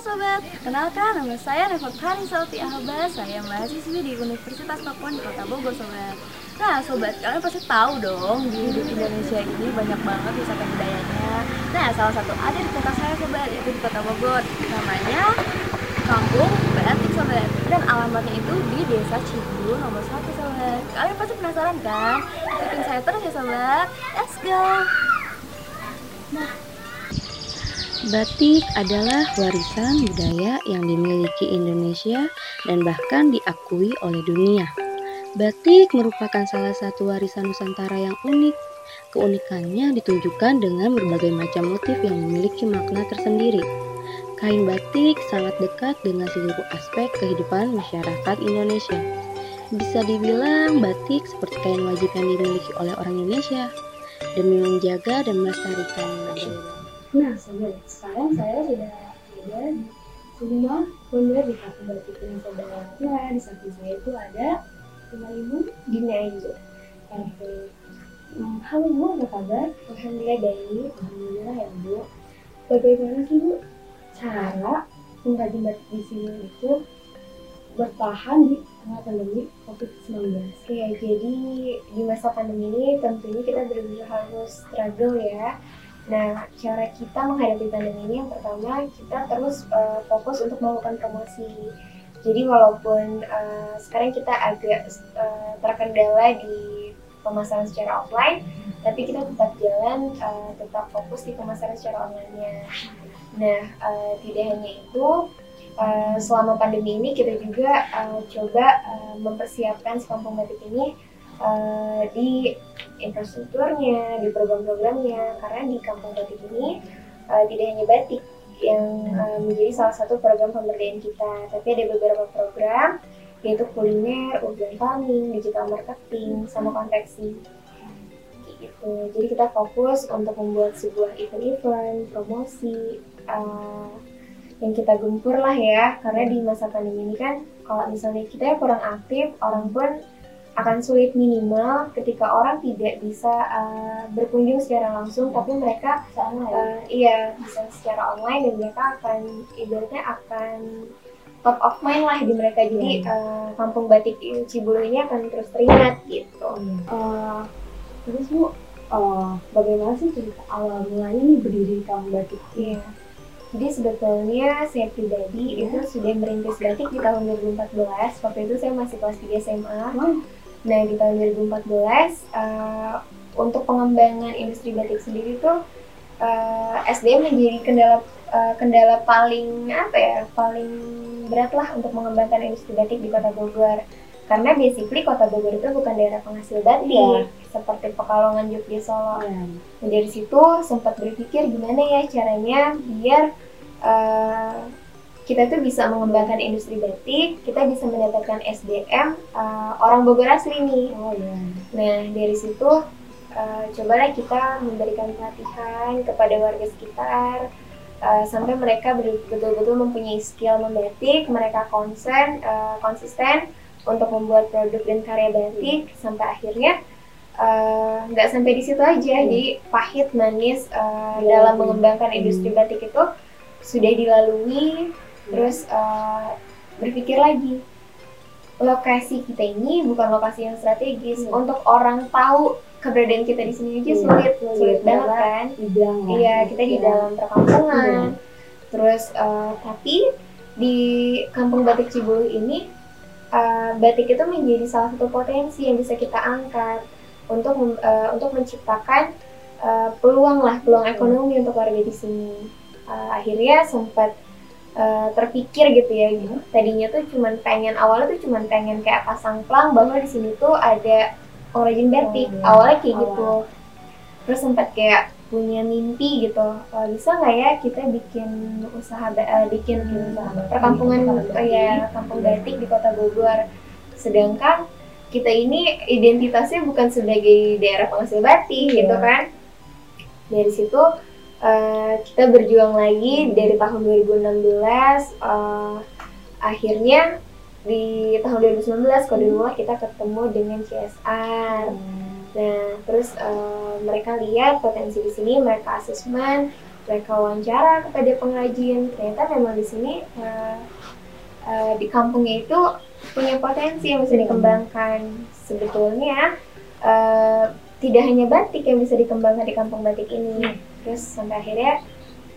sobat, kenalkan nama saya Neva Kari Salti Ahba, saya mahasiswi di Universitas Pakuan di Kota Bogor sobat. Nah sobat, kalian pasti tahu dong di, di Indonesia ini banyak banget wisata budayanya. Nah salah satu ada di kota saya sobat, yaitu di Kota Bogor. Namanya Kampung Batik sobat. Dan alamatnya itu di Desa Cibulu nomor satu sobat. Kalian pasti penasaran kan? Ikutin saya terus ya sobat. Let's go. Nah, Batik adalah warisan budaya yang dimiliki Indonesia dan bahkan diakui oleh dunia. Batik merupakan salah satu warisan Nusantara yang unik. Keunikannya ditunjukkan dengan berbagai macam motif yang memiliki makna tersendiri. Kain batik sangat dekat dengan seluruh aspek kehidupan masyarakat Indonesia. Bisa dibilang batik seperti kain wajib yang dimiliki oleh orang Indonesia demi menjaga dan melestarikan budaya. Nah, sobat, sekarang saya sudah ada di rumah benar di kafe batik ini sobat. Nah, di samping saya itu ada rumah ibu Dina Angel. Oke. Hmm, halo Bu, apa kabar? Alhamdulillah baik. Alhamdulillah ya Bu. Bagaimana sih Bu cara pengrajin batik di sini itu bertahan di tengah pandemi COVID-19? Oke, jadi di masa pandemi ini tentunya kita benar-benar harus struggle ya Nah, cara kita menghadapi pandemi ini yang pertama kita terus uh, fokus untuk melakukan promosi. Jadi walaupun uh, sekarang kita agak uh, terkendala di pemasaran secara offline, tapi kita tetap jalan, uh, tetap fokus di pemasaran secara online-nya. Nah, uh, tidak hanya itu, uh, selama pandemi ini kita juga uh, coba uh, mempersiapkan si kampung batik ini uh, di infrastrukturnya, di program-programnya, karena di Kampung Batik ini uh, tidak hanya batik yang uh, menjadi salah satu program pemberdayaan kita, tapi ada beberapa program yaitu kuliner, urban farming, digital marketing, sama konveksi. Gitu. Jadi kita fokus untuk membuat sebuah event-event, promosi, uh, yang kita gempur lah ya, karena di masa pandemi ini kan kalau misalnya kita kurang aktif, orang pun akan sulit minimal ketika orang tidak bisa uh, berkunjung secara langsung tapi mereka uh, iya bisa secara online dan mereka akan ibaratnya akan top of mind lah di mereka jadi uh, kampung batik Cibulu ini akan terus teringat gitu. Uh, terus bu, uh, bagaimana sih cerita awal mulanya nih berdiri kampung batik? Iya. Jadi sebetulnya saya pribadi yeah. itu sudah merintis batik di tahun 2014. Waktu itu saya masih kelas 3 SMA. Wow Nah di tahun 2014 uh, untuk pengembangan industri batik sendiri tuh uh, SDM menjadi kendala uh, kendala paling apa ya paling berat lah untuk mengembangkan industri batik di Kota Bogor karena basically Kota Bogor itu bukan daerah penghasil batik yeah. seperti Pekalongan, Jogja, Solo. Yeah. Nah, dari situ sempat berpikir gimana ya caranya biar uh, kita tuh bisa mengembangkan industri batik, kita bisa mendapatkan SDM uh, orang Bogor asli nih. Oh, iya. Nah dari situ uh, cobalah kita memberikan pelatihan kepada warga sekitar uh, sampai mereka betul-betul mempunyai skill membatik, mereka konsen, uh, konsisten untuk membuat produk dan karya batik sampai akhirnya nggak uh, sampai di situ aja, hmm. jadi pahit manis uh, dalam mengembangkan industri batik itu sudah dilalui terus uh, berpikir lagi. Lokasi kita ini bukan lokasi yang strategis. Hmm. untuk orang tahu keberadaan kita di sini aja sulit. Sulit, sulit banget. kan? Iya kita di iya. dalam perkampungan. Hmm. terus uh, tapi di kampung batik Cibulu ini uh, batik itu menjadi salah satu potensi yang bisa kita angkat untuk uh, untuk menciptakan uh, peluang lah peluang ekonomi untuk warga di sini. Uh, akhirnya sempat uh, terpikir gitu ya gitu. Tadinya tuh cuman pengen awalnya tuh cuman pengen kayak pasang plang bahwa di sini tuh ada origin batik. Oh, iya. Awalnya kayak Awal. gitu. Terus sempat kayak punya mimpi gitu. Uh, bisa nggak ya kita bikin usaha uh, bikin hmm, perkampungan uh, ya kampung batik di Kota Bogor. Sedangkan kita ini identitasnya bukan sebagai daerah penghasil batik yeah. gitu kan. Dari situ uh, kita berjuang lagi dari tahun 2016 uh, akhirnya di tahun 2019 kode rumah kita ketemu dengan CSR hmm. nah terus uh, mereka lihat potensi di sini mereka asesmen mereka wawancara kepada pengrajin ternyata memang di sini uh, uh, di kampungnya itu punya potensi yang bisa dikembangkan. Sebetulnya uh, tidak hanya batik yang bisa dikembangkan di kampung batik ini terus sampai akhirnya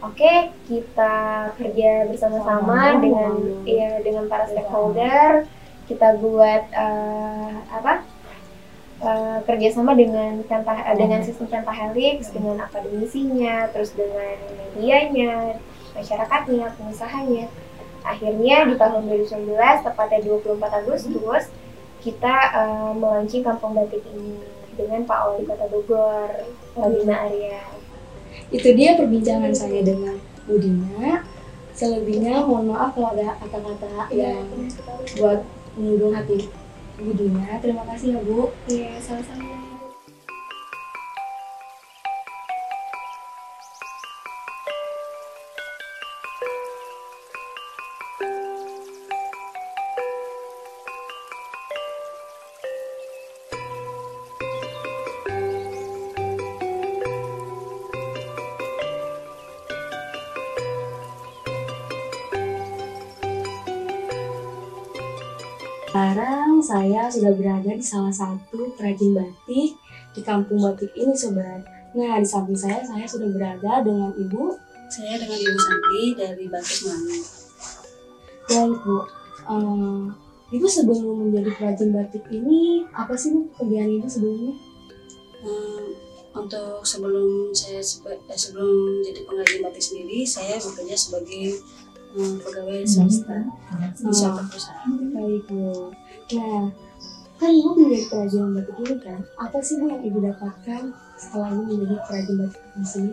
oke okay, kita kerja bersama-sama dengan ya dengan para stakeholder. Kita buat uh, apa uh, kerjasama dengan pentah uh, dengan sistem pentahelix dengan akademisinya terus dengan medianya masyarakatnya pengusahanya akhirnya di tahun 2019 tepatnya 24 Agustus kita uh, melaunching kampung batik ini dengan Pak Wali Kota Bogor Rabina Arya itu dia perbincangan saya dengan Budina selebihnya mohon maaf kalau ada kata-kata ya, yang buat menyinggung hati Bu Dina. Terima kasih ya Bu. Iya, sama-sama. Sekarang saya sudah berada di salah satu perajin batik di kampung batik ini sobat. Nah di samping saya saya sudah berada dengan ibu. Saya dengan Ibu Santi dari Batik Melayu. Baik bu, um, ibu sebelum menjadi perajin batik ini apa sih bu pekerjaan ibu sebelumnya? Um, untuk sebelum saya eh, sebelum jadi pengrajin batik sendiri, saya bekerja sebagai um, pegawai swasta di suatu perusahaan. Baik bu. Nah, kan ibu menjadi perajin batik ini kan, apa sih bu yang ibu dapatkan setelah ibu menjadi perajin batik di sini?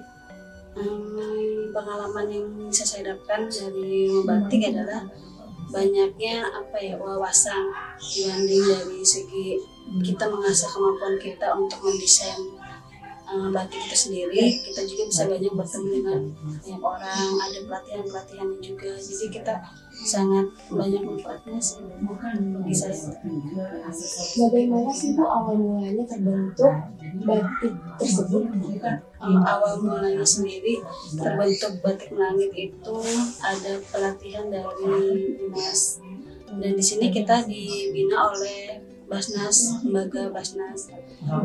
Um, pengalaman yang bisa saya dapatkan dari membatik adalah banyaknya apa ya wawasan dibanding dari segi kita mengasah kemampuan kita untuk mendesain uh, batik itu sendiri kita juga bisa banyak bertemu dengan banyak orang ada pelatihan pelatihannya juga. Jadi kita sangat banyak manfaatnya bagi saya Bagaimana sih bu awal mulanya terbentuk batik tersebut? Um, awal mulanya sendiri terbentuk batik langit itu ada pelatihan dari dinas dan di sini kita dibina oleh Basnas, lembaga Basnas.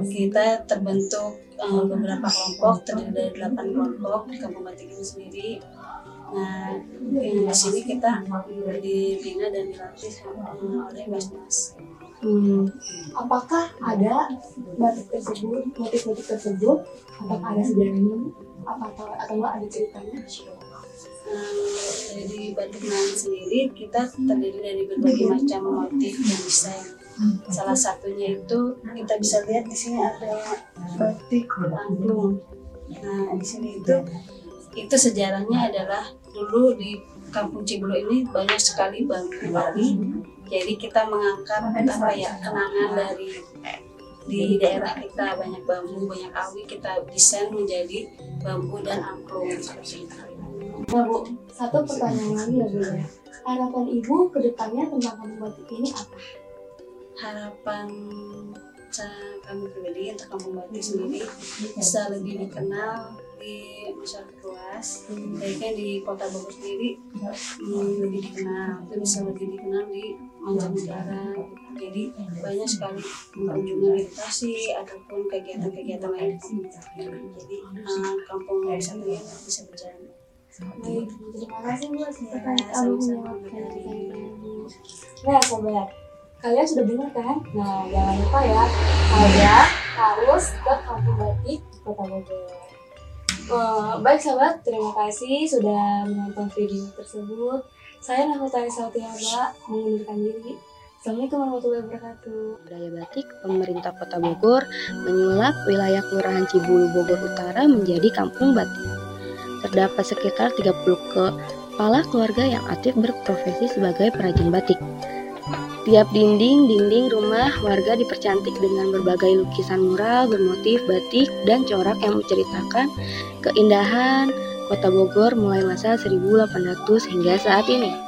Kita terbentuk um, beberapa kelompok, terdiri dari delapan kelompok di Batik ini sendiri. Nah, di sini kita dibina dan dilatih um, oleh Basnas. Hmm, apakah ada batik tersebut, motif-motif tersebut, apakah ada sejarahnya? Apa atau atau enggak ada ceritanya? Dari batik langit sendiri kita terdiri dari berbagai macam motif dan desain. Salah satunya itu kita bisa lihat di sini ada batik angklung. Nah di sini itu itu sejarahnya adalah dulu di kampung Cibulo ini banyak sekali bambu Bali. Jadi kita mengangkat apa ya kenangan dari di daerah kita banyak bambu, banyak awi kita desain menjadi bambu dan angklung seperti itu. Nah bu, satu pertanyaan lagi ya bu ya. Harapan ibu ke depannya tentang kampung batik ini apa? Harapan kami pribadi untuk kampung batik sendiri bisa lebih dikenal di masyarakat luas baiknya di kota Bogor sendiri hmm, lebih dikenal itu bisa lebih dikenal di mancanegara jadi banyak sekali kunjungan edukasi ataupun kegiatan-kegiatan lain jadi uh, kampung wisatanya bisa berjalan Baik, terima kasih bu atas Ya, pertanyaan. Nah sobat, kalian sudah dengar kan? Nah jangan lupa ya, kalian harus ke kampung batik kota Bogor. Eh, baik sobat, terima kasih sudah menonton video tersebut. Saya Nahutari Sautiaba mengundurkan diri. Assalamualaikum warahmatullahi wabarakatuh. Budaya batik, pemerintah Kota Bogor menyulap wilayah Kelurahan Cibulu Bogor Utara menjadi kampung batik. Terdapat sekitar 30 kepala keluarga yang aktif berprofesi sebagai perajin batik. Tiap dinding-dinding rumah warga dipercantik dengan berbagai lukisan mural bermotif batik dan corak yang menceritakan keindahan Kota Bogor mulai masa 1800 hingga saat ini.